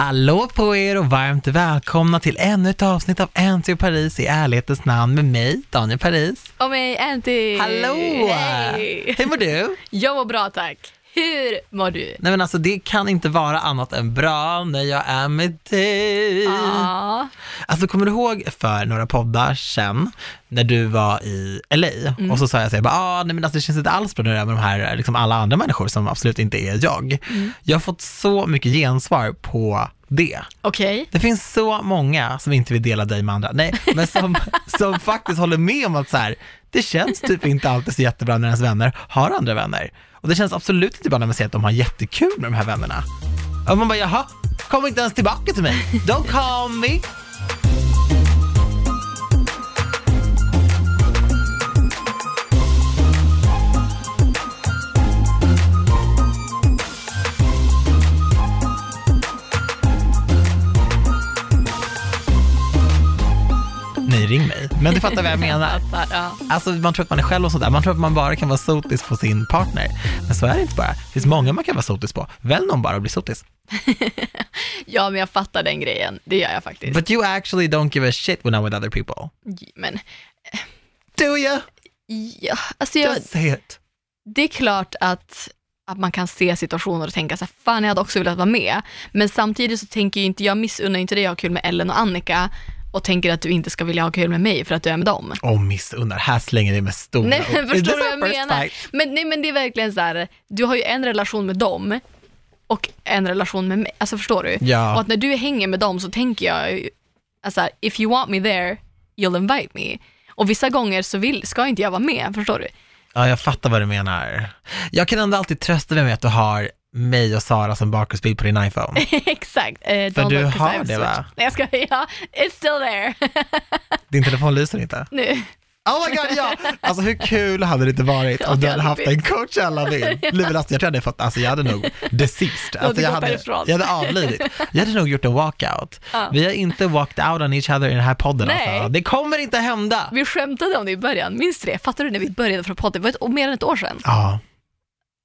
Hallå på er och varmt välkomna till ännu ett avsnitt av Anty Paris i ärlighetens namn med mig, Daniel Paris. Och mig, Anty. Hallå! Hej! Hur mår du? Jag mår bra tack. Hur mår du? Nej men alltså det kan inte vara annat än bra när jag är med dig. Ja. Alltså kommer du ihåg för några poddar sen när du var i LA Mm. och så sa jag så här, ah, nej men alltså det känns inte alls bra nu med de här, liksom alla andra människor som absolut inte är jag. Mm. Jag har fått så mycket gensvar på det. Okej. Det finns så många som inte vill dela dig med andra, nej, men som, som faktiskt håller med om att så här, det känns typ inte alltid så jättebra när ens vänner har andra vänner. Och det känns absolut inte bra när man säger att de har jättekul med de här vännerna. Och man bara, jaha, kom inte ens tillbaka till mig. Don't call me. Nej, ring mig. Men du fattar vad jag menar. Fattar, ja. Alltså man tror att man är själv och sådär, man tror att man bara kan vara sotis på sin partner. Men så är det inte bara. Det finns många man kan vara sotis på. Välj någon bara och bli sotis. ja, men jag fattar den grejen. Det gör jag faktiskt. But you actually don't give a shit when I'm with other people. Men, Do you? ja, alltså jag, Just say it. det är klart att, att man kan se situationer och tänka så här, fan jag hade också velat vara med. Men samtidigt så tänker ju inte, jag missunnar inte dig att ha kul med Ellen och Annika och tänker att du inte ska vilja ha kul med mig för att du är med dem. Åh, missunnar. Här slänger vi med stora Nej, men förstår du vad jag menar? fight? Men, nej, men det är verkligen så här, du har ju en relation med dem och en relation med mig. Alltså förstår du? Ja. Och att när du hänger med dem så tänker jag, alltså, if you want me there, you'll invite me. Och vissa gånger så vill, ska inte jag vara med, förstår du? Ja, jag fattar vad du menar. Jag kan ändå alltid trösta mig med att du har mig och Sara som bakgrundsbild på din iPhone. Exakt. Don't För du har det, va? Nej jag ska ja, it's still there. Din telefon lyser inte. nu. Oh my god, ja! Alltså hur kul hade det inte varit Ja, om du hade haft en Coachella-bild? Livet, alltså, jag tror jag hade fått, alltså jag hade nog deceased. Alltså, jag, hade, jag hade avlidit. Jag hade nog gjort en walkout. Ja. Vi har inte walked out on each other i den här podden Nej. alltså. Det kommer inte hända. Vi skämtade om det i början, minns du det? Fattar du när vi började från podden? Det var ett, mer än ett år sedan. Ja.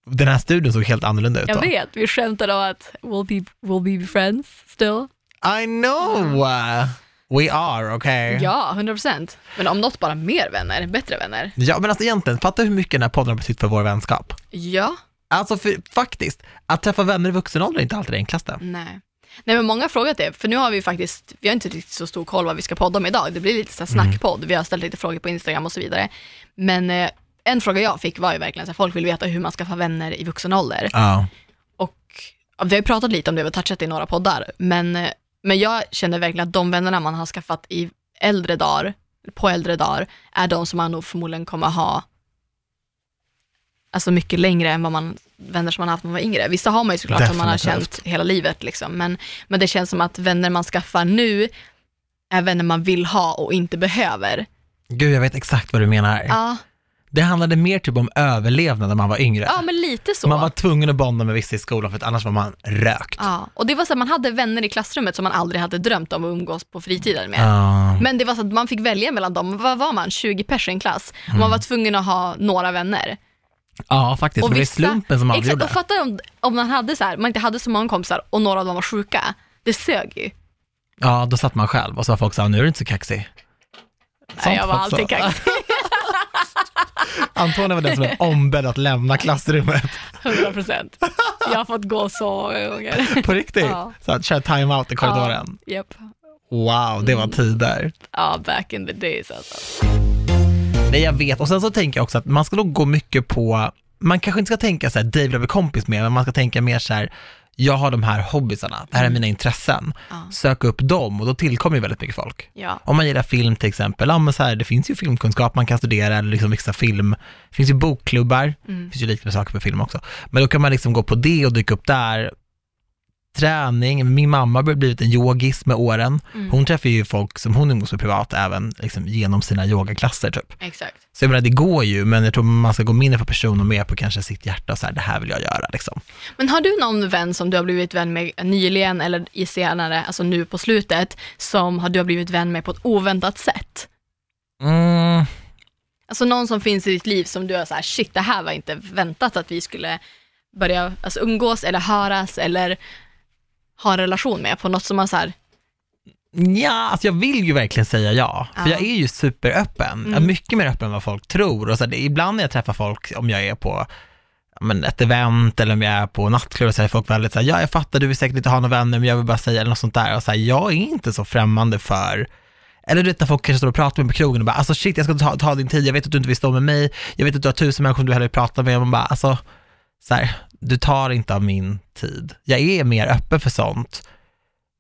Den här studion såg helt annorlunda ut Jag då. vet, vi skämtade om att we'll be, we'll be friends still. I know! We are, okay? Ja, 100%. Men om något bara mer vänner, bättre vänner. Ja, men alltså egentligen, fatta hur mycket den här podden har betytt för vår vänskap. Ja, Alltså för, faktiskt, att träffa vänner i vuxen ålder är inte alltid det enklaste. nej. Nej men många har frågat det, för nu har vi faktiskt, vi har inte riktigt så stor koll vad vi ska podda om idag. Det blir lite så här snackpodd, vi har ställt lite frågor på Instagram och så vidare. Men eh, en fråga jag fick var ju verkligen så här, folk vill veta hur man ska få vänner i vuxen ålder. Ja. Och ja, vi har ju pratat lite om det, vi har touchat i några poddar, men, eh, men jag känner verkligen att de vännerna man har skaffat i äldre dagar, på äldre dagar, är de som man nog förmodligen kommer ha alltså mycket längre än vad man, vänner som man haft när man var yngre. Vissa har man ju såklart som man har känt hela livet, liksom. men, men det känns som att vänner man skaffar nu är vänner man vill ha och inte behöver. Gud, jag vet exakt vad du menar. Ja, Det handlade mer typ om överlevnad när man var yngre. ja men lite så. Man var tvungen att bonda med vissa i skolan för att annars var man rökt. ja. Och det var så att man hade vänner i klassrummet som man aldrig hade drömt om att umgås på fritiden med. Ja. Men det var så att man fick välja mellan dem. Vad var man? 20 pers i en klass. Mm. man var tvungen att ha några vänner. ja, faktiskt. Och det vissa- slumpen som Exakt, avgjorde. och fatta om, om man, hade så här, man inte hade så många kompisar och några av dem var sjuka. Det sög ju. Ja, då satt man själv och så var folk så nu är du inte så kaxig. Nej, jag var alltid kaxig. Antonija var den som blev ombedd att lämna klassrummet. 100 procent. Jag har fått gå så många gånger. På riktigt. Ja. Så att köra time-out i korridoren. Ja, japp. Wow, det var tider. ja, back in the days alltså. Nej, jag vet. Och sen så tänker jag också att man ska nog gå mycket på, man kanske inte ska tänka så här, Dave bli kompis med, men man ska tänka mer så här, jag har de här hobbysarna, det här är mina intressen. Ja. Sök upp dem och då tillkommer ju väldigt mycket folk. Ja. Om man gillar film till exempel, ja men så här, det finns ju filmkunskap man kan studera, eller liksom vissa film, det finns ju bokklubbar, Mm. det finns ju liknande saker för film också. Men då kan man liksom gå på det och dyka upp där. Träning, min mamma har blivit en yogis med åren. Mm. Hon träffar ju folk som hon umgås med privat även liksom genom sina yogaklasser typ. Exakt. Så jag menar, det går ju, men jag tror man ska gå mindre på person och mer på kanske sitt hjärta och så här, det här vill jag göra liksom. Men har du någon vän som du har blivit vän med nyligen eller i senare, alltså nu på slutet, som har- du har blivit vän med på ett oväntat sätt? Mm, Alltså någon som finns i ditt liv som du har så här, shit det här var inte väntat att vi skulle börja alltså, umgås eller höras eller ha en relation med på något som man så här, Ja, alltså jag vill ju verkligen säga ja, för Ja. jag är ju superöppen. Jag är Mm. mycket mer öppen än vad folk tror. Och så här, det, ibland när jag träffar folk, om jag är på men ett event eller om jag är på nattklubb, så är folk väldigt så här, ja jag fattar, du vill säkert inte ha några vänner, men jag vill bara säga eller något sånt där. Och så här, jag är inte så främmande för eller du vet när folk kanske står och pratar med mig på krogen och bara, alltså shit jag ska ta, ta din tid, jag vet att du inte vill stå med mig, jag vet att du har tusen människor som du hellre vill prata med, och man bara, alltså, så här, du tar inte av min tid. Jag är mer öppen för sånt.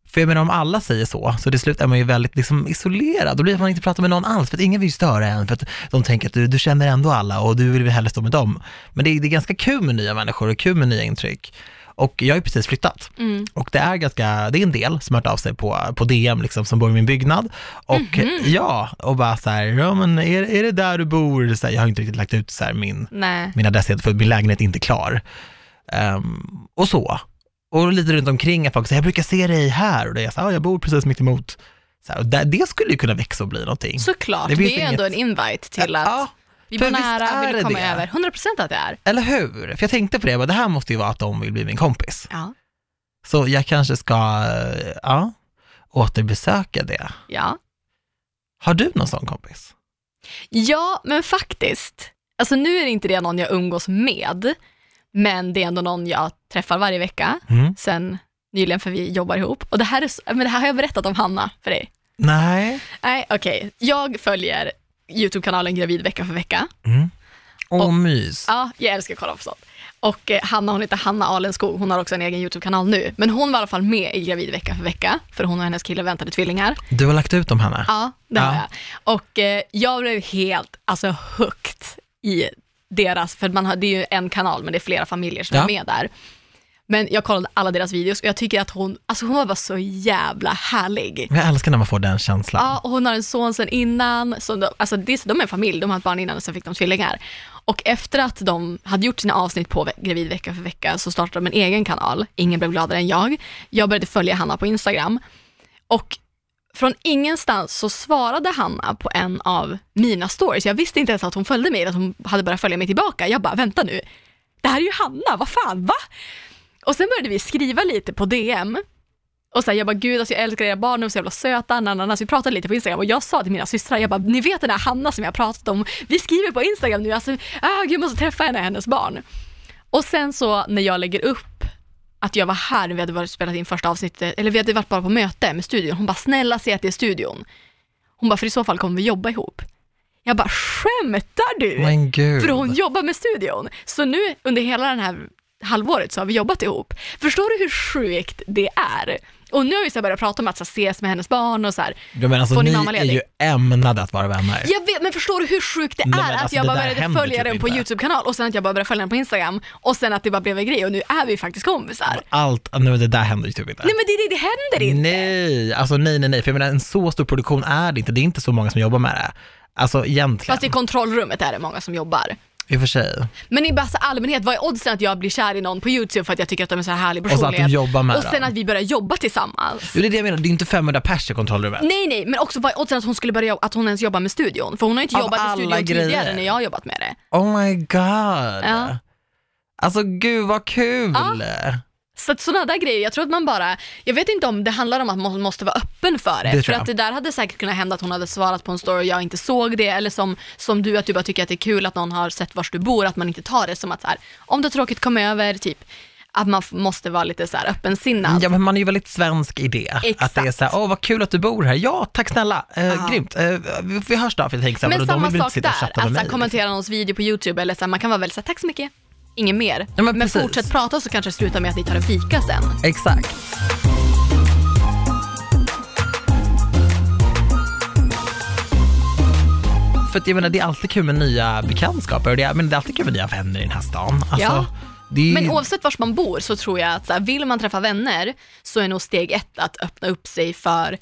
För jag menar om alla säger så, så till slut är man ju väldigt liksom isolerad, då blir man inte pratar med någon alls, för att ingen vill störa en, för att de tänker att du, du känner ändå alla och du vill väl hellre stå med dem. Men det är, det är ganska kul med nya människor och kul med nya intryck. Och jag har ju precis flyttat. mm, Och det är ganska, det är en del som har hört av sig på, på DM liksom, som bor i min byggnad. Och Mhm. ja, och bara så här, ja men är, är det där du bor? Så här, jag har inte riktigt lagt ut så här min, nej. min adress för min lägenhet är inte klar. Ehm, och så. Och lite runt omkring att folk säger, jag brukar se dig här, och det är så här, "Ja, jag bor precis mitt emot. Så här, det, det skulle ju kunna växa och bli någonting. Såklart, Det det, är ju ändå en inget- invite till att Ja, vi bor nära, är vill komma det. över. 100% att det är. eller hur? För jag tänkte på det, bara, det här måste ju vara att de vill bli min kompis. Ja, Så jag kanske ska, eh, ja, återbesöka det. ja. Har du någon sån kompis? Ja, men faktiskt. Alltså nu är det inte det någon jag umgås med, men det är ändå någon jag träffar varje vecka Mm. sen nyligen för vi jobbar ihop. Och det här, är, men det här har jag berättat om Hanna för dig. Nej. Nej, okej. Jag följer YouTube-kanalen Gravid vecka för vecka. Mm. Åh, Och- mys. Ja, jag älskar att kolla på sånt. Och eh, Hanna, hon heter Hanna Alenskog, hon har också en egen YouTube-kanal nu. Men hon var i alla fall med i Gravid vecka för vecka, för hon och hennes kille väntade tvillingar. Du har lagt ut dem, Hanna. Ja, det har Ja. jag. Och eh, jag blev helt, alltså hooked i deras, för man har, det är ju en kanal men det är flera familjer som Ja. är med där. Men jag kollade alla deras videos och jag tycker att hon, alltså hon var bara så jävla härlig. Jag älskar när man får den känslan. Ja, och hon har en son sen innan, så de, alltså de är en familj, de har ett barn innan och sen fick de tvillingar. Och efter att de hade gjort sina avsnitt på Gravid vecka för vecka så startade de en egen kanal, Ingen blev gladare än jag. Jag började följa Hanna på Instagram och från ingenstans så svarade Hanna på en av mina stories. Jag visste inte ens att hon följde mig, att hon hade börjat följa mig tillbaka. Jag bara, vänta nu, det här är ju Hanna, vad fan, va? Och sen började vi skriva lite på DM och så här, jag bara, gud alltså jag älskar era barn, de är så jävla söta, nanana. Så vi pratade lite på Instagram och jag sa till mina systrar, jag bara, ni vet den här Hanna som jag har pratat om, vi skriver på Instagram nu, alltså, ah, gud jag måste träffa henne, hennes barn. Och sen så när jag lägger upp att jag var här, vi hade varit spelat in första avsnittet, eller vi hade varit bara på möte med studion, hon bara, snälla säg att det är studion. Hon bara, för i så fall kommer vi jobba ihop. Jag bara, skämtar du? Men gud. För hon jobbar med studion. Så nu under hela den här halvåret så har vi jobbat ihop. Förstår du hur sjukt det är? Och nu har vi så börjat prata om att så här, ses med hennes barn och så här. Jag menar, alltså, Får ni är ju ämnade att vara vänner. Jag vet, men förstår du hur sjukt det är Nej, att alltså, jag det bara började följa typ den på. YouTube-kanal och sen att jag bara började följa den på Instagram och sen att det bara blev en grej och nu är vi faktiskt kompisar. Allt, nu det där händer ju typ inte. Nej men det, det, det händer inte. Nej, alltså nej, nej, nej, för jag menar en så stor produktion är det inte, det är inte så många som jobbar med det. Alltså egentligen, Fast i kontrollrummet är det många som jobbar. I och för sig. Men i bästa allmänhet, vad är oddsen att jag blir kär i någon på YouTube för att jag tycker att de är så här härlig Och så att personlighet? de jobbar med och sen att vi börjar jobba tillsammans. Jo, det är det jag menar, det är inte 500 pers i kontrollrummet. Nej, nej, men också vad är oddsen att hon skulle börja jobba, att hon ens jobbar med studion? För hon har ju inte Av jobbat i studion tidigare grejer. när jag har jobbat med det. Oh my god. Ja. Alltså gud vad kul. Ja. Så att sådana där grejer, jag tror att man bara, jag vet inte om det handlar om att man måste vara öppen för det. Det för att det där hade säkert kunnat hända att hon hade svarat på en story och jag inte såg det. Eller som, som du, att du bara tycker att det är kul att någon har sett var du bor, att man inte tar det som att så här, om det är tråkigt, kom över, typ. Att man måste vara lite så här öppensinnad. Ja men man är ju väldigt svensk i det. Att det är Exakt. så här, åh vad kul att du bor här. Ja, tack snälla. Eh, Ja. Grymt. Eh, vi, hörs då, för jag tänker så här, Men samma sak där, att så här, kommentera någons video på YouTube eller så här, man kan vara väldigt såhär, tack så mycket, inget mer. Ja, men men fortsätt prata så kanske det slutar med att ni tar en fika sen. Exakt. För att jag menar, det är alltid kul med nya bekantskaper och det är, men det är alltid kul med nya vänner i den här stan. Alltså, Ja. det Men oavsett var man bor så tror jag att så här, vill man träffa vänner så är nog steg ett att öppna upp sig för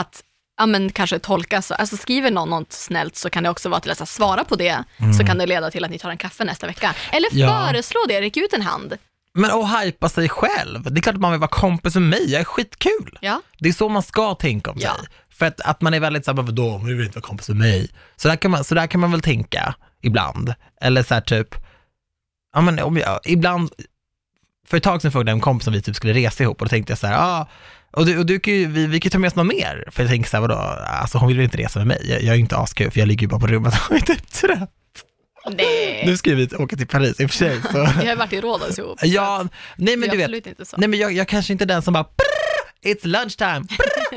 att ja, men kanske tolka, så, alltså skriver någon något snällt så kan det också vara till att så här, svara på det, så kan det leda till att ni tar en kaffe nästa vecka. Eller Mm. Ja. föreslå det, räck ut en hand. men att hypa sig själv. Det är klart att man vill vara kompis med mig, jag är skitkul. Ja. Det är så man ska tänka om Ja. sig. För att, att man är väldigt såhär, vadå, nu vill inte vara kompis med mig. Så där, kan man, så där kan man väl tänka ibland. Eller så här typ, ja men om jag, ibland för ett tag sedan frågade jag en kompis om vi typ skulle resa ihop och då tänkte jag så här, ah, och du, och du kan ju, vi, vi kan ju ta med oss någon mer. För jag tänker så här, vadå, alltså hon vill väl inte resa med mig? Jag, jag är ju inte askul för jag ligger ju bara på rummet och är typ trött. Nej. Nu ska vi åka till Paris i och för sig. Så. Vi har varit i Rhodos ihop. Ja, nej men du vet, absolut inte så. nej men jag, jag kanske inte är den som bara It's lunchtime,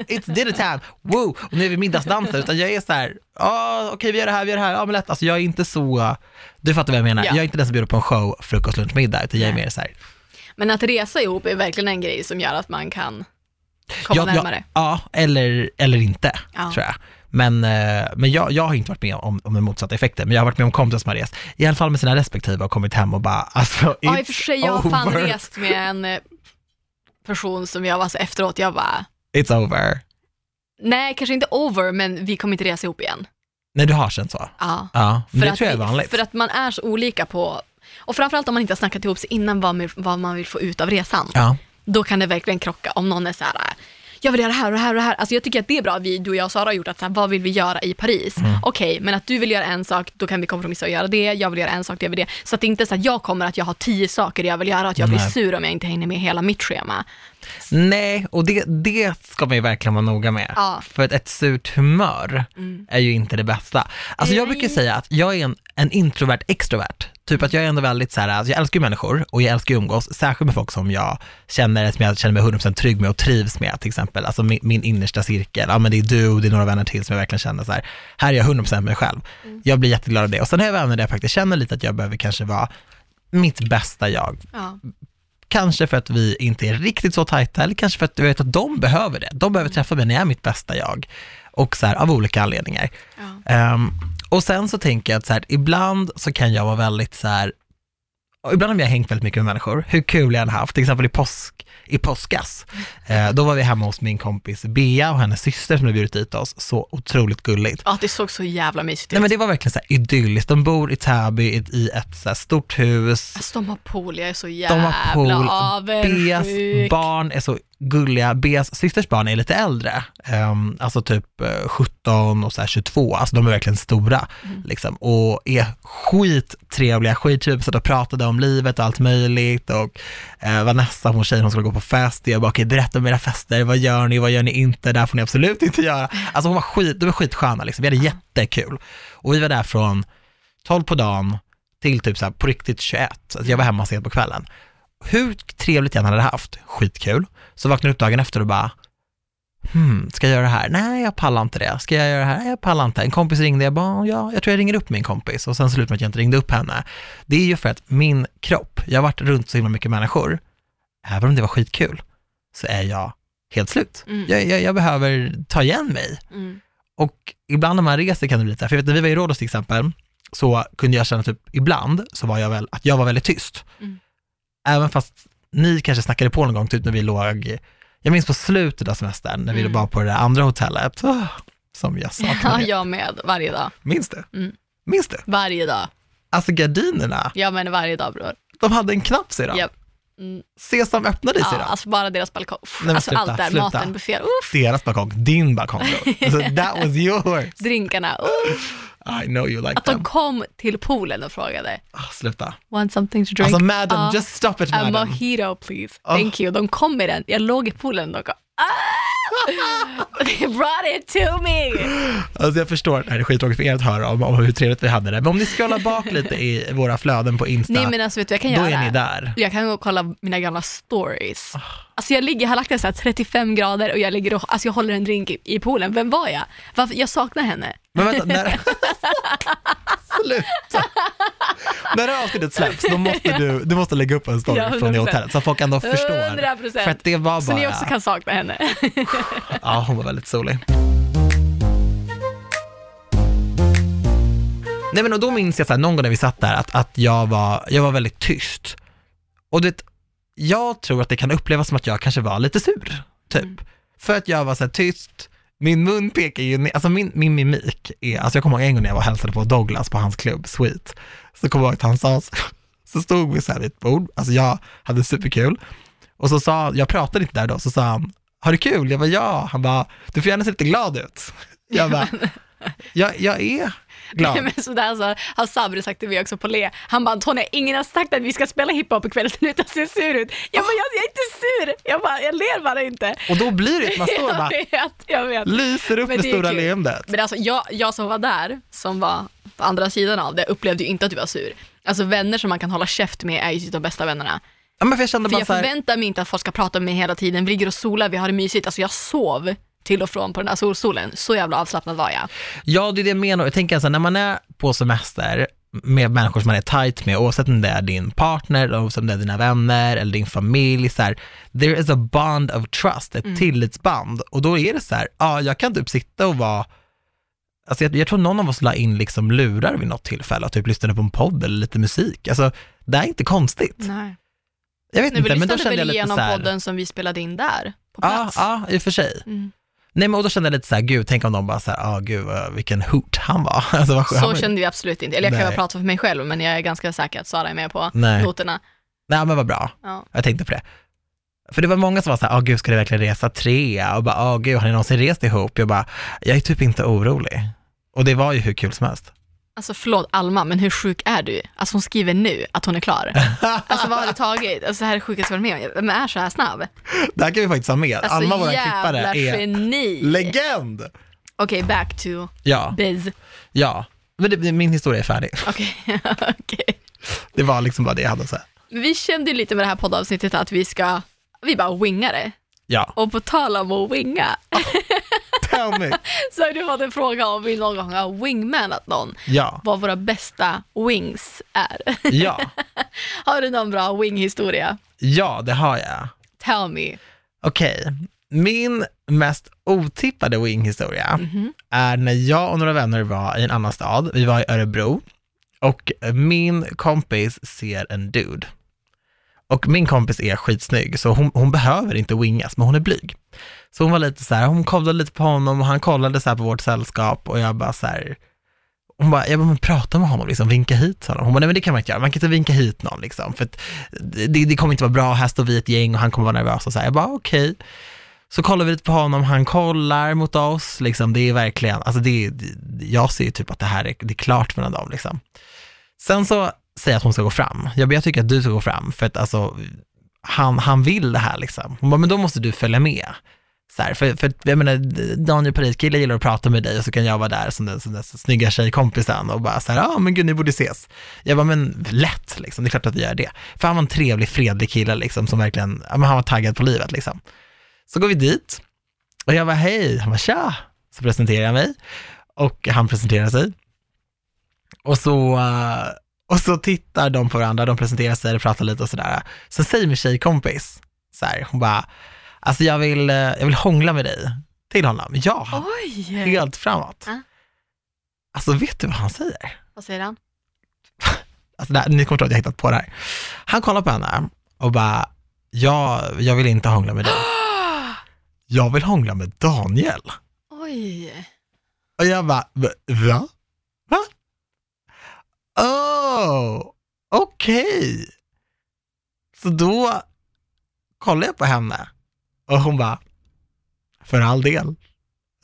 it's dinner time, woo, och nu är vi middagsdansare, utan jag är så här, ja okej vi gör det här, vi gör det här, ja men lätt, alltså jag är inte så, du fattar vad jag menar, Ja. jag är inte den som bjuder på en show, frukost, lunch, middag, utan jag är mer så här, Men att resa ihop är verkligen en grej som gör att man kan komma ja, närmare. Ja, ja, eller, eller inte, Ja. tror jag. Men, eh, men jag, jag har inte varit med om, om den motsatta effekten, men jag har varit med om kompisar som har rest, i alla fall med sina respektive och kommit hem och bara, alltså Ja, i och för sig, jag har fan rest med en eh, person som jag var så efteråt, jag bara, It's over. nej kanske inte over, men vi kommer inte resa ihop igen. Nej, du har känt så? Ja. Ja, men det att tror jag är vanligt. För att man är så olika på, och framförallt om man inte har snackat ihop sig innan vad man, vad man vill få ut av resan. Ja. Då kan det verkligen krocka om någon är så här, jag vill göra det här och det här och det här. Alltså jag tycker att det är bra, vi, du och jag och Sara har gjort att så här, vad vill vi göra i Paris? Mm. Okej, men att du vill göra en sak, då kan vi kompromissa och göra det. Jag vill göra en sak, då gör vi det. Så att det inte är så att jag kommer att jag har tio saker jag vill göra och att jag blir Nej. sur om jag inte hänger med hela mitt schema. Nej, och det, det ska man ju verkligen vara noga med. Ja. För ett surt humör Mm. är ju inte det bästa. Alltså jag brukar säga att jag är en, en introvert extrovert. Typ att jag är ändå väldigt så här, alltså jag älskar ju människor och jag älskar att umgås, särskilt med folk som jag känner, som jag känner mig 100% trygg med och trivs med till exempel. Alltså min, min innersta cirkel, ja men det är du och det är några vänner till som jag verkligen känner så här, här är jag 100% mig själv. Mm. Jag blir jätteglad av det. Och sen har jag vänner där jag faktiskt känner lite att jag behöver kanske vara mitt bästa jag. Ja. Kanske för att vi inte är riktigt så tajta, eller kanske för att du vet att de behöver det. De behöver träffa mig när jag är mitt bästa jag. Och så här, av olika anledningar. Ja. Ehm, och sen så tänker jag att så här, ibland så kan jag vara väldigt så här, ibland har jag hängt väldigt mycket med människor, hur kul jag än haft, till exempel i, påsk, i påskas. Eh, då var vi hemma hos min kompis Bea och hennes syster som hade bjudit dit oss, så otroligt gulligt. ja, det såg så jävla mysigt ut. Nej men det var verkligen så här idylliskt, de bor i Täby i ett, så stort hus, Alltså de har pool, jag är så de jävla har pool, Beas barn är så gulliga, Beas systers barn är lite äldre, Ehm, alltså typ eh, 17 och så här 22, alltså de är verkligen stora Mm. liksom, och är skittrevliga, skittrevliga, satt och pratade om livet och allt möjligt och eh, Vanessa, hon tjejen, hon skulle gå på fest, jag bara okej berätta om era fester, vad gör ni, vad gör ni inte, det här får ni absolut inte göra. Alltså hon var skit, de var skitsköna liksom, vi hade jättekul. Och vi var där från 12 på dagen till typ så här på riktigt 21, så att jag var hemma sent på kvällen. Hur trevligt jag än hade haft, skitkul, så vaknade jag upp dagen efter och bara, hmm, ska jag göra det här? Nej, jag pallar inte det. Ska jag göra det här? Nej, jag pallar inte. En kompis ringde, jag bara, ja, jag tror jag ringer upp min kompis och sen slutade med att jag inte ringde upp henne. Det är ju för att min kropp, jag har varit runt så himla mycket människor, även om det var skitkul, så är jag helt slut. Mm. Jag, jag, jag behöver ta igen mig. Mm. Och ibland när man reser kan det bli så här, för jag vet, när vi var i Rhodos till exempel, så kunde jag känna typ, ibland så var jag väl, att jag var väldigt tyst. Mm. Även fast ni kanske snackade på någon gång, typ när vi låg, jag minns på slutet av semestern, när vi Mm. var på det där andra hotellet, åh, som jag Ja, saknade. jag med, varje dag. Minns du? Mm. Minns du? Varje dag. Alltså gardinerna, Ja men varje dag bror. de hade en knapp de. Japp. Mm. Sesam öppnade Ja, sig då. alltså bara deras balkong. Nej, alltså sluta, allt där, sluta. maten, bufféer, uff, Deras balkong, din balkong. Alltså, that was yours. drinkarna. Uff. I know you like Att de them. kom till poolen och frågade, Ah, sluta. want something to drink? Alltså madam, Ja. just stop it A madam. mojito please, Oh. thank you. De kom med den, jag låg i poolen och de ah! They brought it to me! Alltså jag förstår det här är skittråkigt för er att höra om, om hur trevligt vi hade det, men om ni scrollar bak lite i våra flöden på Insta, Nej men alltså vet du jag kan då göra? är ni där. Jag kan gå och kolla mina gamla stories. Ah. Alltså jag ligger, jag har lagt det så här 35 grader och jag ligger och, alltså jag håller en drink i, i poolen. Vem var jag? Varför, jag saknar henne. Men vänta, när... Sluta! När det här avsnittet släpps, då måste du, du måste lägga upp en story Ja, från det 100%. hotellet, så att folk ändå förstår. 100%. För att det var Så ni bara, också kan sakna henne. ja hon var väldigt solig. Nej men och då minns jag så här, någon gång när vi satt där, att, att jag, var, jag var väldigt tyst. Och det, jag tror att det kan upplevas som att jag kanske var lite sur, typ. Mm. För att jag var så här tyst, min mun pekar ju ner, alltså min, min mimik är, alltså jag kommer ihåg en gång när jag var och hälsade på Douglas på hans klubb, Sweet, så kommer jag ihåg att han sa, så, så stod vi så här vid ett bord, alltså jag hade superkul, och så sa, jag pratade inte där då, så sa han, har du kul? Jag bara ja, han bara, du får gärna se lite glad ut. Jag bara, jag, jag är glad. Men sådär så har Sabri sagt till mig också på le. Han bara, Antonija, ingen har sagt att vi ska spela hiphop ikväll, sluta se sur ut. Jag bara, jag, jag är inte sur, jag, bara, jag ler bara inte. Och då blir det att man står bara Jag vet, jag vet. lyser upp det det stora kul. leendet. Men alltså, jag, jag som var där, som var på andra sidan av det, upplevde ju inte att du var sur. Alltså vänner som man kan hålla käft med är ju typ de bästa vännerna. Ja, men för jag kände För bara jag så här, förväntar mig inte att folk ska prata med mig hela tiden. Vi ligger och solar, vi har det mysigt. Alltså jag sov till och från på den här solsolen. Så jävla avslappnad var jag. ja det är det jag menar. Jag tänker så här, när man är på semester med människor som man är tight med, oavsett om det är din partner, oavsett om det är dina vänner eller din familj, så här, there is a bond of trust, ett tillitsband. Och då är det så här, ja, jag kan typ sitta och vara Alltså jag, jag tror någon av oss la in liksom lurar vid något tillfälle och typ lyssnade på en podd eller lite musik. Alltså, det är inte konstigt. Nej. Jag vet Nej, vi inte, men då lyssnade kände jag väl lite igenom så här, podden som vi spelade in där, på Ja, plats. ja, i och för sig. Mm. Nej men och då kände jag lite så här, gud, tänk om de bara så här, ja gud vilken hoot han var. Alltså, vad, han Så var- kände vi absolut inte. Eller jag kan Nej. bara prata för mig själv, men jag är ganska säker att Sara är med på Nej. noterna. Nej men vad bra, Ja. jag tänkte på det. För det var många som var så här, åh gud, ska ni verkligen resa tre? Och bara, åh gud, har ni någonsin rest ihop? Jag bara, jag är typ inte orolig. Och det var ju hur kul som helst. Alltså förlåt Alma, men hur sjuk är du? Alltså hon skriver nu att hon är klar. Alltså vad har det tagit? Alltså det här är sjukaste jag varit med om. Vem är så här snabb? Det här kan vi faktiskt ha med. Alltså Alma, jävla klippare, är geni. legend. Okej, back to Ja, biz. ja. Men det, min historia är färdig. Okej, okej. Det var liksom bara det jag hade att säga. Vi kände ju lite med det här poddavsnittet att vi ska, vi bara winga det. Ja, Och på tal om att winga, tell me. så du fått en fråga om vi någon gång har wingmanat någon. Ja, Vad våra bästa wings är. ja, Har du någon bra wing-historia? ja, det har jag. Tell me. Okej, min mest otippade wing-historia Mhm. är när jag och några vänner var i en annan stad. Vi var i Örebro och min kompis ser en dude. Och min kompis är skitsnygg, så hon, hon behöver inte wingas, men hon är blyg. Så hon var lite så här, hon kollade lite på honom och han kollade så här på vårt sällskap och jag bara så här, hon bara, jag bara, men prata med honom, liksom, vinka hit honom. Hon bara, nej men det kan man inte göra, man kan inte vinka hit någon liksom, för att det, det kommer inte vara bra, här står vi ett gäng och han kommer vara nervös och så här. Jag bara, okej. Så kollar vi lite på honom, han kollar mot oss, liksom, det är verkligen, alltså det, är- det jag ser ju typ att det här är, det är klart mellan dem liksom. Sen så säga att hon ska gå fram. Jag, bara, jag tycker att du ska gå fram, för att alltså, han, han vill det här liksom. Hon bara, men då måste du följa med. Så här, för, för jag menar, Daniel Paris-kille gillar att prata med dig och så kan jag vara där som den, som den snygga tjejkompisen och bara så här, ja ah, men gud ni borde ses. Jag bara, men lätt liksom, det är klart att vi gör det. För han var en trevlig, fredlig kille liksom som verkligen, ja men han var taggad på livet liksom. Så går vi dit och jag bara, hej, han bara, tja. Så presenterar jag mig och han presenterar sig. Och så, uh, och så tittar de på varandra, de presenterar sig pratar lite och sådär. Så säger min tjejkompis, så här, hon bara, alltså jag vill, eh, jag vill hångla med dig till honom. Ja, Oj! helt framåt. Ja. Alltså vet du vad han säger? Vad säger han? Alltså här, ni kommer tro att jag hittat på det här. Han kollar på henne och bara, ja, jag vill inte hångla med dig. Jag vill hångla med Daniel. Oj. Och jag bara, "Va? va? Va? Oh, okej. Så då kollar jag på henne och hon bara, för all del.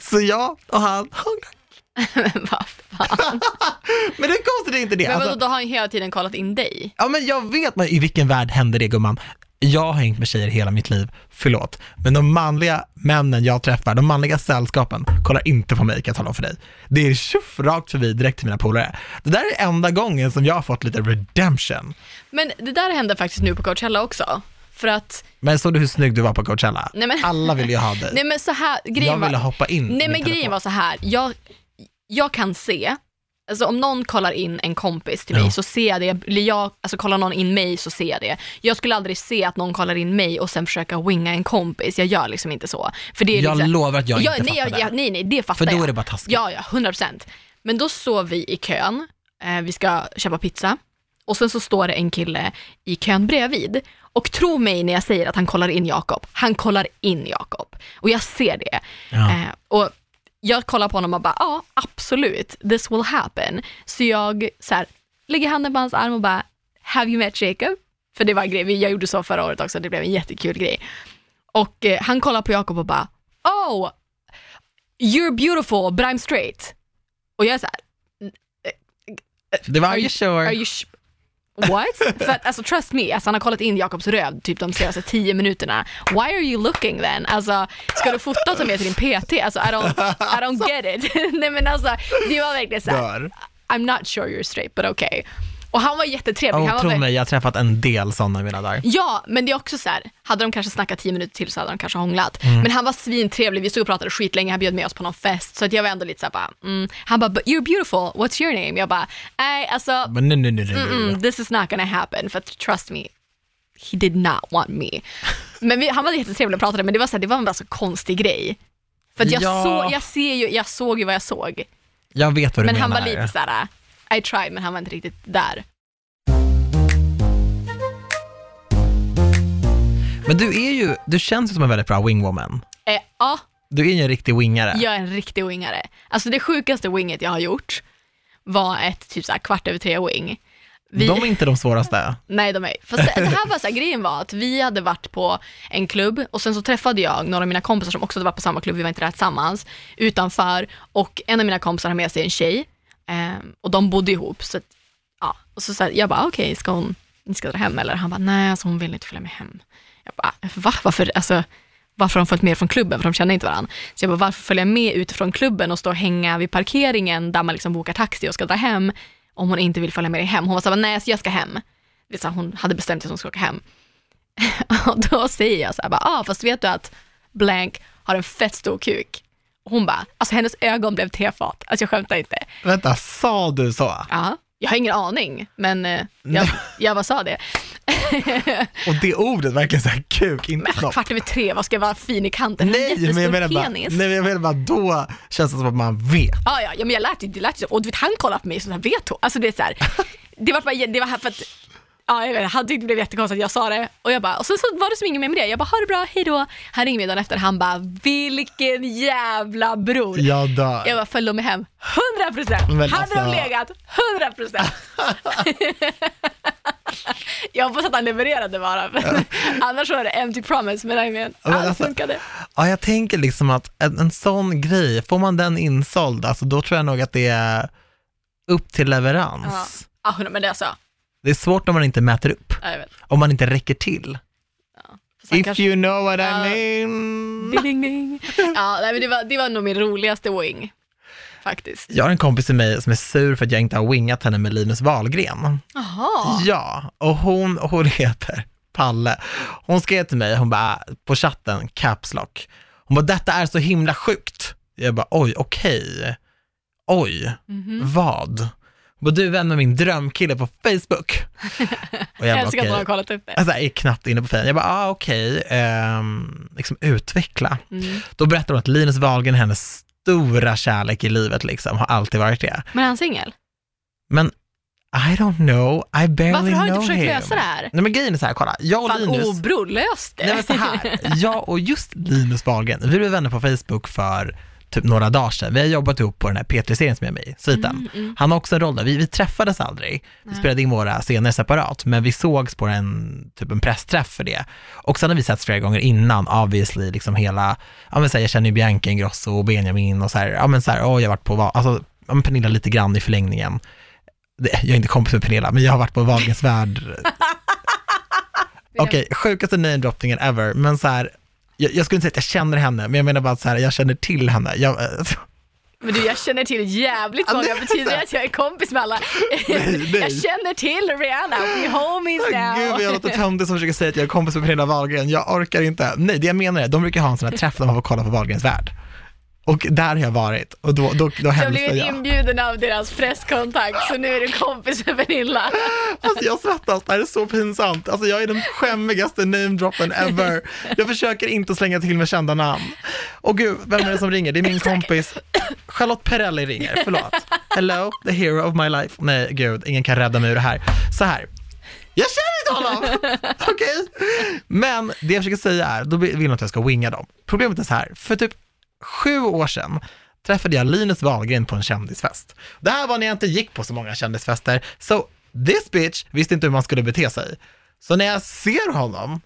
Så jag och han. Men vad fan. Men det är konstigt är inte det. Men vadå, Alltså, då har han hela tiden kollat in dig? ja men jag vet, men i vilken värld händer det gumman? Jag har hängt med tjejer hela mitt liv, förlåt. Men de manliga männen jag träffar, de manliga sällskapen, kollar inte på mig kan jag tala om för dig. Det är tjoff rakt förbi direkt till mina polare. Det där är enda gången som jag har fått lite redemption. Men det där hände faktiskt nu på Coachella också. För att, Men såg du hur snygg du var på Coachella? Nej, men- Alla ville ju ha dig. nej men så här, grejen jag ville var, hoppa in nej men grejen telefon. var så här, jag, jag kan se, alltså om någon kollar in en kompis till Ja. mig så ser jag det, eller jag, alltså kollar någon in mig så ser jag det. Jag skulle aldrig se att någon kollar in mig och sen försöka winga en kompis, jag gör liksom inte så. För det är Jag liksom, lovar att jag Ja, inte nej, fattar jag, det. jag, nej, nej, det fattar För då jag. är det bara taskigt. Ja, ja, 100%. Men då står vi i kön, eh, vi ska köpa pizza och sen så står det en kille i kön bredvid. Och tro mig när jag säger att han kollar in Jakob, han kollar in Jakob. Och jag ser det. Ja. Eh, och jag kollar på honom och bara, ja absolut, this will happen. Så jag så här, lägger handen på hans arm och bara, have you met Jacob? För det var en grej, jag gjorde så förra året också, det blev en jättekul grej. Och eh, han kollar på Jakob och bara, oh, you're beautiful but I'm straight. Och jag är så här, Det var Are you sure? are you What? För att, alltså trust me, alltså, han har kollat in Jakobs röv typ de senaste tio minuterna. Why are you looking then? Alltså, ska du fota och ta med till din PT? Alltså I don't, I don't get it. Nej men alltså, det var verkligen såhär. I'm not sure you're straight but okay. Och han var jättetrevlig. Oh, han var tro mig, jag har träffat en del sådana i mina dagar. Ja, men det är också så här, hade de kanske snackat tio minuter till så hade de kanske hånglat. Mm. Men han var svintrevlig, vi stod och pratade skitlänge, han bjöd med oss på någon fest. Så att jag var ändå lite såhär bara, mm. han bara, "But you're beautiful, what's your name? Jag bara, nej alltså, Men nej, nej, nej, nej. mm, this is not gonna happen, för att trust me, he did not want me. Men vi, han var jättetrevlig och pratade, men det var, så här, det var en bara så konstig grej. För att jag, Ja. såg, jag, ser ju, jag såg ju vad jag såg, Jag vet vad du men menar. han var lite såhär, I tried, men han var inte riktigt där. Men du är ju, du känns ju som en väldigt bra wingwoman. Eh, ja, Du är ju en riktig wingare. Jag är en riktig wingare. Alltså det sjukaste winget jag har gjort var ett typ så här kvart över tre wing. Vi, De är inte de svåraste. Nej, de är Fast det, det här var så här, grejen var att vi hade varit på en klubb och sen så träffade jag några av mina kompisar som också hade varit på samma klubb, vi var inte där tillsammans, utanför och en av mina kompisar har med sig en tjej ehm, och de bodde ihop. Så, att, ja. och så, så här, jag bara, ah, okej, ska hon, ni ska dra hem eller? Han bara, nej, alltså hon vill inte följa med hem. Jag bara, ah, va? Varför? Alltså, varför har de följt med från klubben? För de känner inte varandra. Så jag bara, varför följa med utifrån klubben och stå och hänga vid parkeringen där man liksom bokar taxi och ska dra hem om hon inte vill följa med dig hem? Hon var såhär, nej, alltså, jag ska hem. Det så här, hon hade bestämt sig att hon skulle åka hem. och då säger jag så här, ah, fast vet du att blank har en fett stor kuk? Hon bara, alltså hennes ögon blev tefat. Alltså jag skämtar inte. Vänta, sa du så? Ja, jag har ingen aning, men eh, jag, jag bara sa det. Och det ordet, verkligen såhär kuk, inte Men kvart över tre, vad ska jag vara fin i kanten? En Nej, men jag menar bara, nej, men jag menar bara då känns det som att man vet. Ja, ja, ja, men jag lät ju, det lät ju så. Och du vet, han kollade på mig så här, vet hon? Alltså det är så här, det var bara, det var här för att, ja jag vet, han tyckte det blev jättekonstigt att jag sa det. Och jag bara, och sen så var det som inget mer med det. Jag bara, ha det bra, hej då. Han ringde mig dagen efter, han bara, vilken jävla bror. Jag dör. Jag bara, följ dem med hem, 100 procent. Hade alltså- de legat, 100 procent. jag hoppas att han levererade bara, annars var det empty promise, men I mean, Men allt alltså- funkade. Ja, jag tänker liksom att en, en sån grej, får man den insåld, alltså då tror jag nog att det är upp till leverans. Ja, men det är så. Det är svårt om man inte mäter upp, Ja, jag vet. om man inte räcker till. Fast han If kanske- you know what Ja. I mean. Ding, ding, ding. Ja, nej, men det, var, det var nog min roligaste wing, faktiskt. Jag har en kompis till mig som är sur för att jag inte har wingat henne med Linus Wahlgren. Jaha. Ja, och hon, hon heter Palle. Hon skrev till mig, hon bara, på chatten, caps lock. Hon bara, detta är så himla sjukt. Jag bara, oj, okej. Oj, Mhm. vad? Bara, du vän med min drömkille på Facebook. Och Jag bara, älskar att hon har kollat upp det. Alltså, jag är knappt inne på fejden. Jag bara, ah, okej, ehm, liksom utveckla. Mm. Då berättar hon att Linus Wahlgren är hennes stora kärlek i livet, liksom, har alltid varit det. Men är han singel? Men I don't know, I barely Varför har du know inte försökt him. lösa det här? Nej men grejen är så här, kolla, jag och Fan, Linus, oh bror, lös det. nej men så här, jag och just Linus Wahlgren, vi blev vänner på Facebook för typ några dagar sedan. Vi har jobbat ihop på den här P3-serien som jag är med i, Sviten. Mm, mm. Han har också en roll där, vi, vi träffades aldrig, vi spelade in våra scener separat, men vi sågs på en, typ en pressträff för det. Och sen har vi setts flera gånger innan, obviously, liksom hela, ja men så här, jag känner ju Bianca Ingrosso och Benjamin och så här, ja men så här, åh jag har varit på, alltså, ja, men Pernilla lite grann i förlängningen. Jag är inte kompis med Pernilla, men jag har varit på Wahlgrens värld Okej, sjukaste namedroppningen ever, men så här, jag, jag skulle inte säga att jag känner henne, men jag menar bara att så här, jag känner till henne. Jag, Men du, jag känner till jävligt många, nej, betyder det att jag är kompis med alla? Nej, nej. Jag känner till Rihanna, we homies now. Gud jag låter töntig som försöker säga att jag är kompis med Pernilla Wahlgren, jag orkar inte. Nej, det jag menar är, de brukar ha en sån här träff där man får kolla på Wahlgrens värld. Och där har jag varit, och då, då, då jag blivit jag. inbjuden av deras presskontakt, så nu är du kompis med Pernilla. Alltså jag svettas, det här är så pinsamt. Alltså jag är den skämmigaste namedroppen ever. Jag försöker inte slänga till med kända namn. Och gud, vem är det som ringer? Det är min kompis Charlotte Perrelli ringer, förlåt. Hello, the hero of my life. Nej, gud, ingen kan rädda mig ur det här. Så här. Jag känner inte honom! Okej? Men det jag försöker säga är, då vill de att jag ska winga dem. Problemet är så här, för typ sju år sedan träffade jag Linus Wahlgren på en kändisfest. Det här var när jag inte gick på så många kändisfester, så this bitch visste inte hur man skulle bete sig. Så när jag ser honom,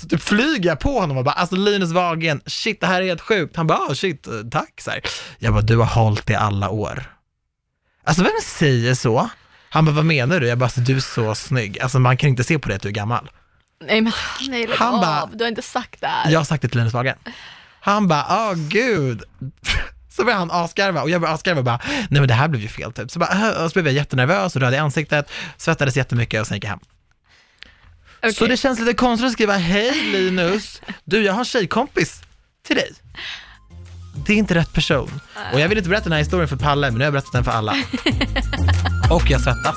så typ flyger jag på honom och bara, alltså Linus Wahlgren, shit det här är helt sjukt. Han bara, ah, shit, eh, tack. Så här. Jag bara, du har hållit i alla år. Alltså vem säger så? Han bara, vad menar du? Jag bara, alltså, du är så snygg. Alltså man kan inte se på det att du är gammal. Nej men nej, lägg Han av. bara- du har inte sagt det här. Jag har sagt det till Linus Wagen. Han bara, åh gud. Så började han asgarva och jag började asgarva och bara, nej men det här blev ju fel typ. Så, bara, och så blev jag jättenervös och röd i ansiktet, svettades jättemycket och sen gick jag hem. Okej. Så det känns lite konstigt att skriva, hej Linus, du jag har en tjejkompis till dig. Det är inte rätt person. Och jag vill inte berätta den här historien för Palle, men nu har jag berättat den för alla. Och jag svettas.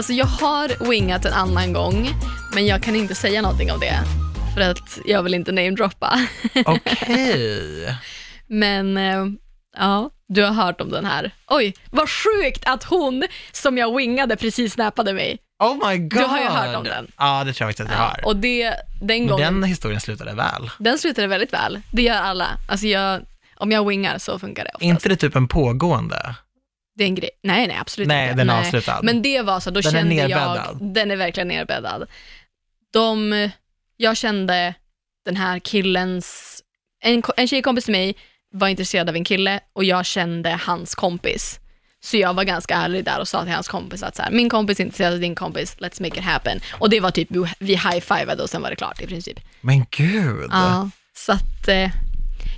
Alltså jag har wingat en annan gång, men jag kan inte säga någonting om det. För att jag vill inte namedroppa. Okej. Men eh, ja, du har hört om den här. Oj, vad sjukt att hon som jag wingade precis snappade mig. Oh my god. Du har ju hört om den. Ja, det tror jag faktiskt att jag har. och det, den Men gången, den historien slutade väl? den slutade väldigt väl. Det gör alla. Alltså jag, om jag wingar så funkar det oftast. inte det typ en pågående? Det är en grej. Nej, nej, absolut Nej, inte. den är avslutad. Men det var så, då Den kände jag, den är verkligen nerbäddad. De, jag kände den här killens, en, en tjejkompis till mig var intresserad av en kille och jag kände hans kompis. Så jag var ganska ärlig där och sa till hans kompis att så här, min kompis är intresserad av din kompis, let's make it happen. Och det var typ, vi- vi high-fivade och sen var det klart i princip. Men gud. Ja, så att eh,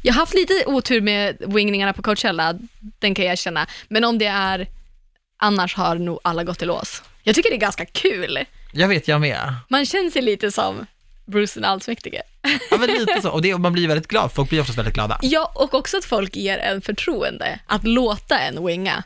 jag har haft lite otur med wingningarna på Coachella, den kan jag känna. Men om det är, annars har nog alla gått i lås. Jag tycker det är ganska kul. Jag vet, jag med. Man känner sig lite som Bruce den allsmäktige. Ja, men lite så. Och det, man blir väldigt glad. Folk blir oftast väldigt glada. Ja, och också att folk ger en förtroende att låta en winga.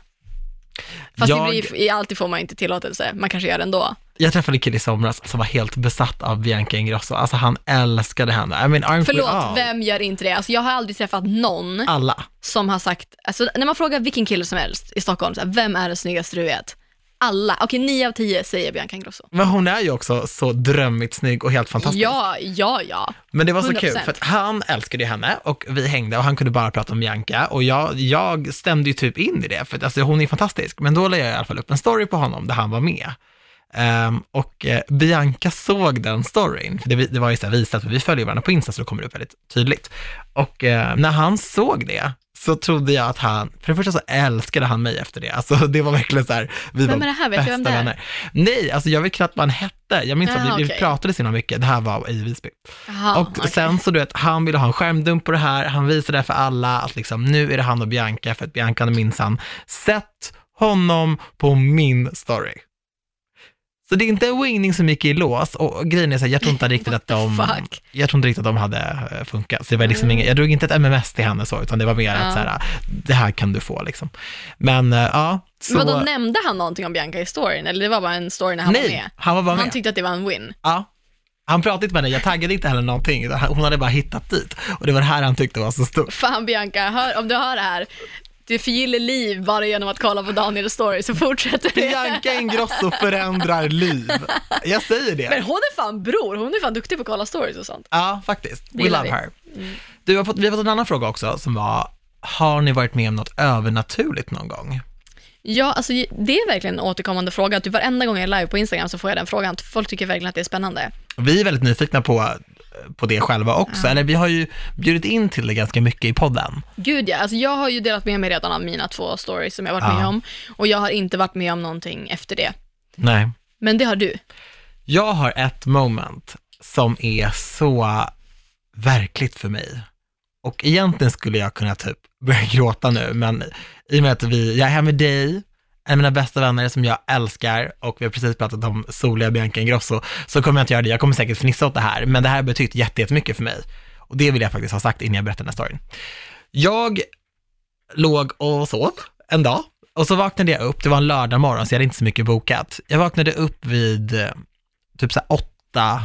Fast Jag- blir, i alltid får man inte tillåtelse, man kanske gör det ändå. Jag träffade en kille i somras som var helt besatt av Bianca Ingrosso. Alltså han älskade henne. I mean, aren't Förlåt, vem gör inte det? Alltså, jag har aldrig träffat någon Alla. som har sagt, alltså, när man frågar vilken kille som helst i Stockholm, så här, vem är den snyggaste du vet? Alla, okej nio av tio säger Bianca Ingrosso. Men hon är ju också så drömmigt snygg och helt fantastisk. Ja, ja, ja. Men det var så 100%. kul, för att han älskade ju henne och vi hängde och han kunde bara prata om Bianca och jag, jag stämde ju typ in i det, för att alltså, hon är fantastisk. Men då la jag i alla fall upp en story på honom där han var med. Ehm, och eh, Bianca såg den storyn, för det, det var ju så här visat, för vi följer varandra på Insta så det kommer upp väldigt tydligt. Och eh, när han såg det, så trodde jag att han, för det första så älskade han mig efter det. Alltså det var verkligen så här, vi Vem var är det här? Vet du vem det är? vänner. Nej, alltså jag vet knappt vad han hette. Jag minns att Ah, vi, vi okej. pratade så himla mycket, det här var i Visby. Jaha, Och okej. sen så du vet, han ville ha en skärmdump på det här, han visade det för alla att liksom nu är det han och Bianca, för att Bianca hade minsann sett honom på min story. Så det är inte en wingning som gick i lås och grejen är så här, jag tror inte riktigt att de, fuck? jag tror inte riktigt att de hade eh, funkat. Så det var liksom inget, jag drog inte ett MMS till henne så, utan det var mer Mm. Ja. att så här, det här kan du få liksom. Men eh, ja, så... Men vadå, nämnde han någonting om Bianca i storyn? Eller det var bara en story när han var nej, med? han var bara Han med. tyckte att det var en win. Ja. Han pratade inte med henne, jag taggade inte heller någonting, hon hade bara hittat dit. Och det var det här han tyckte var så stort. Fan Bianca, hör, om du hör det här, du förgyller liv bara genom att kolla på Daniels story, så fortsätter det. Bianca Ingrosso förändrar liv. Jag säger Men det. hon är fan bror, hon är fan duktig på att kolla stories och sånt. Ja, faktiskt. We love vi. Mm. her. Du har fått, vi har fått en annan fråga också som var, har ni varit med om något övernaturligt någon gång? Ja, alltså det är verkligen en återkommande fråga. Typ varenda gång jag är live på Instagram så får jag den frågan. Folk tycker verkligen att det är spännande. Vi är väldigt nyfikna på, på det själva också, eller vi har ju bjudit in till det ganska mycket i podden. Gud ja, alltså jag har ju delat med mig redan av mina två stories som jag varit med Ja. om. Och jag har inte varit med om någonting efter det. Nej. Men det har du. Jag har ett moment som är så verkligt för mig. Och egentligen skulle jag kunna typ börja gråta nu, men i och med att vi, jag är här med dig, en av mina bästa vänner som jag älskar och vi har precis pratat om soliga Bianca Ingrosso, så kommer jag inte göra det. Jag kommer säkert fnissa åt det här, men det här har betytt jättemycket för mig. Och det vill jag faktiskt ha sagt innan jag berättar den här storyn. Jag låg och sov en dag och så vaknade jag upp, det var en lördag morgon så jag hade inte så mycket bokat. Jag vaknade upp vid eh, typ så här åtta,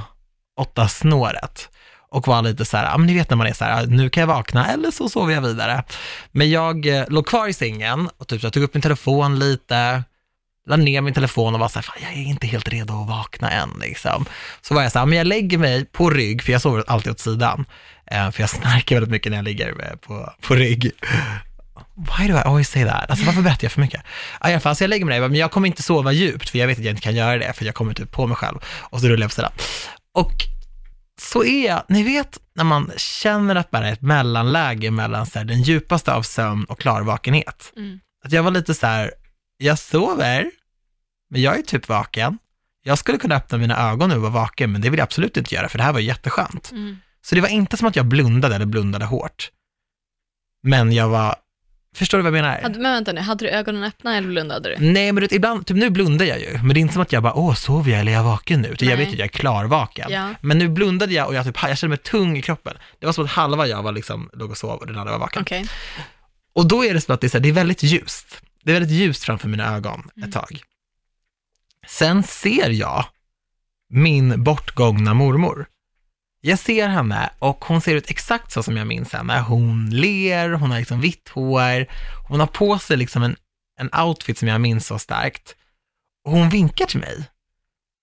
åtta snåret och var lite så här, ja men ni vet när man är så här, nu kan jag vakna eller så sover jag vidare. Men jag eh, låg kvar i sängen och typ så jag tog upp min telefon lite, la ner min telefon och var så här, fan jag är inte helt redo att vakna än liksom. Så var jag så här, men jag lägger mig på rygg, för jag sover alltid åt sidan, eh, för jag snarkar väldigt mycket när jag ligger eh, på, på rygg. Why do I always say that? Alltså varför berättar jag för mycket? I alla fall, så jag lägger mig där, men jag kommer inte sova djupt, för jag vet att jag inte kan göra det, för jag kommer typ på mig själv. Och så rullar jag på sidan. Och så är jag, ni vet när man känner att bara är ett mellanläge mellan så här, den djupaste av sömn och klarvakenhet. Mm. Att jag var lite så här, jag sover, men jag är typ vaken. Jag skulle kunna öppna mina ögon nu och vara vaken, men det vill jag absolut inte göra, för det här var jätteskönt. Mm. Så det var inte som att jag blundade eller blundade hårt. Men jag var, förstår du vad jag menar? Hade, men vänta nu, hade du ögonen öppna eller blundade du? Nej, men ibland, typ nu blundar jag ju, men det är inte som att jag bara, åh, sover jag eller är jag vaken nu? Utan jag vet att jag är klarvaken. Ja. Men nu blundade jag och jag, typ, jag kände mig tung i kroppen. Det var som att halva jag var liksom, låg och sov och den andra var vaken. Okej. Och då är det som att det är, så här, det är väldigt ljust. Det är väldigt ljust framför mina ögon Mm. ett tag. Sen ser jag min bortgångna mormor. Jag ser henne och hon ser ut exakt så som jag minns henne. Hon ler, hon har liksom vitt hår, hon har på sig liksom en, en outfit som jag minns så starkt. Och hon vinkar till mig.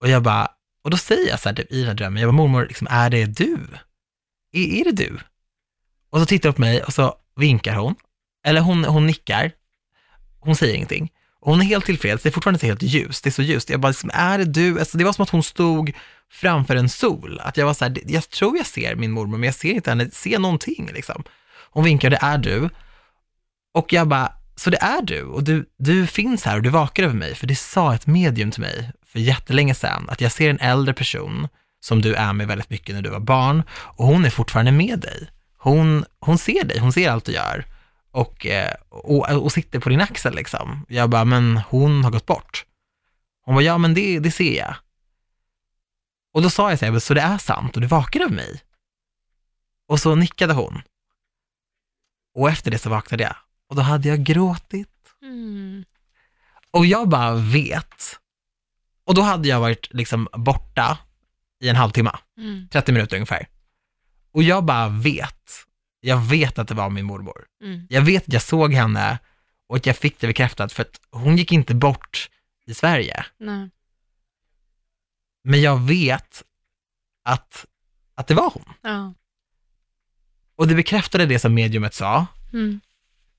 Och jag bara, och då säger jag så här typ, i den här drömmen, jag bara, mormor, liksom, är det du? Är, är det du? Och så tittar hon på mig och så vinkar hon. Eller hon, hon nickar. Hon säger ingenting. Och hon är helt tillfreds, det är fortfarande inte helt ljust, det är så ljust. Jag bara, liksom, är det du? Alltså, det var som att hon stod framför en sol. Att jag var så här, jag tror jag ser min mormor, men jag ser inte henne, ser någonting liksom. Hon vinkar, det är du. Och jag bara, så det är du och du, du finns här och du vakar över mig, för det sa ett medium till mig för jättelänge sedan, att jag ser en äldre person som du är med väldigt mycket när du var barn och hon är fortfarande med dig. Hon, hon ser dig, hon ser allt du gör och, eh, och, och sitter på din axel liksom. Jag bara, men hon har gått bort. Hon bara, ja men det, det ser jag. Och då sa jag så här, så det är sant och du vakar över mig. Och så nickade hon. Och efter det så vaknade jag. Och då hade jag gråtit. Mm. Och jag bara vet. Och då hade jag varit liksom borta i en halvtimme, Mm. 30 minuter ungefär. Och jag bara vet. Jag vet att det var min mormor. Mm. Jag vet att jag såg henne och att jag fick det bekräftat för att hon gick inte bort i Sverige. Nej. Men jag vet att, att det var hon. Ja. Och det bekräftade det som mediumet sa. Mm.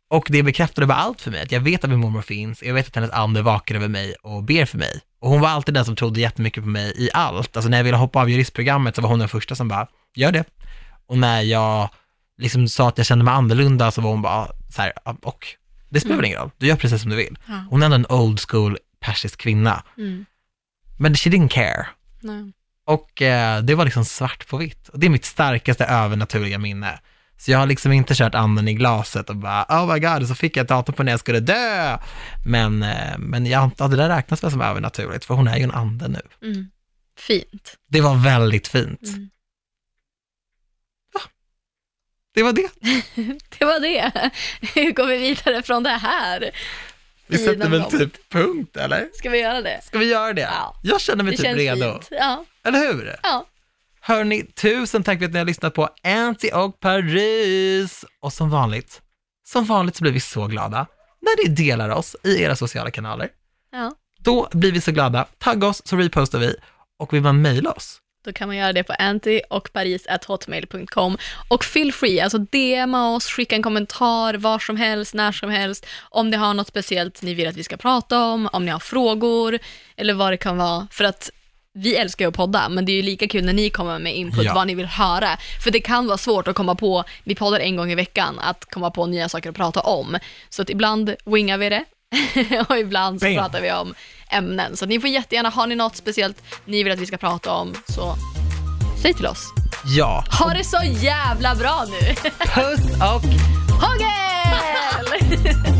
Och det bekräftade bara allt för mig, att jag vet att min mormor finns, jag vet att hennes ande vakar över mig och ber för mig. Och hon var alltid den som trodde jättemycket på mig i allt. Alltså när jag ville hoppa av juristprogrammet så var hon den första som bara, gör det. Och när jag liksom sa att jag kände mig annorlunda så var hon bara så här, "Ja, och det spelar väl ingen roll, du gör precis som du vill. Ja. Hon är ändå en old school persisk kvinna. Mm. Men she didn't care. Nej. Och eh, det var liksom svart på vitt. Och det är mitt starkaste övernaturliga minne. Så jag har liksom inte kört anden i glaset och bara, oh my god, så fick jag ett datum på när jag skulle dö. Men, eh, men jag antar att det där räknas väl som övernaturligt, för hon är ju en ande nu. Mm. Fint. Det var väldigt fint. Mm. Det var det. Det var det. Hur går vi vidare från det här? Vi sätter väl typ punkt, eller? Ska vi göra det? Ska vi göra det? Ja. Jag känner mig Det typ redo. fint. Ja. Eller hur? ja. Hörni, tusen tack för att ni har lyssnat på Anty och Paris. Och som vanligt, som vanligt så blir vi så glada när ni delar oss i era sociala kanaler. ja. Då blir vi så glada. Tagga oss så repostar vi och vill man mejla oss? Då kan man göra det på anti och paris.hotmail.com och feel free, alltså DMa oss, skicka en kommentar var som helst, när som helst, om ni har något speciellt ni vill att vi ska prata om, om ni har frågor eller vad det kan vara. För att vi älskar ju att podda, men det är ju lika kul när ni kommer med input Ja. vad ni vill höra. För det kan vara svårt att komma på, vi poddar en gång i veckan, att komma på nya saker att prata om. Så att ibland wingar vi det och ibland så Bam. pratar vi om ämnen. Så ni får jättegärna, har ni något speciellt ni vill att vi ska prata om, så säg till oss. Ja. Ha det så jävla bra nu! Puss och Hågel!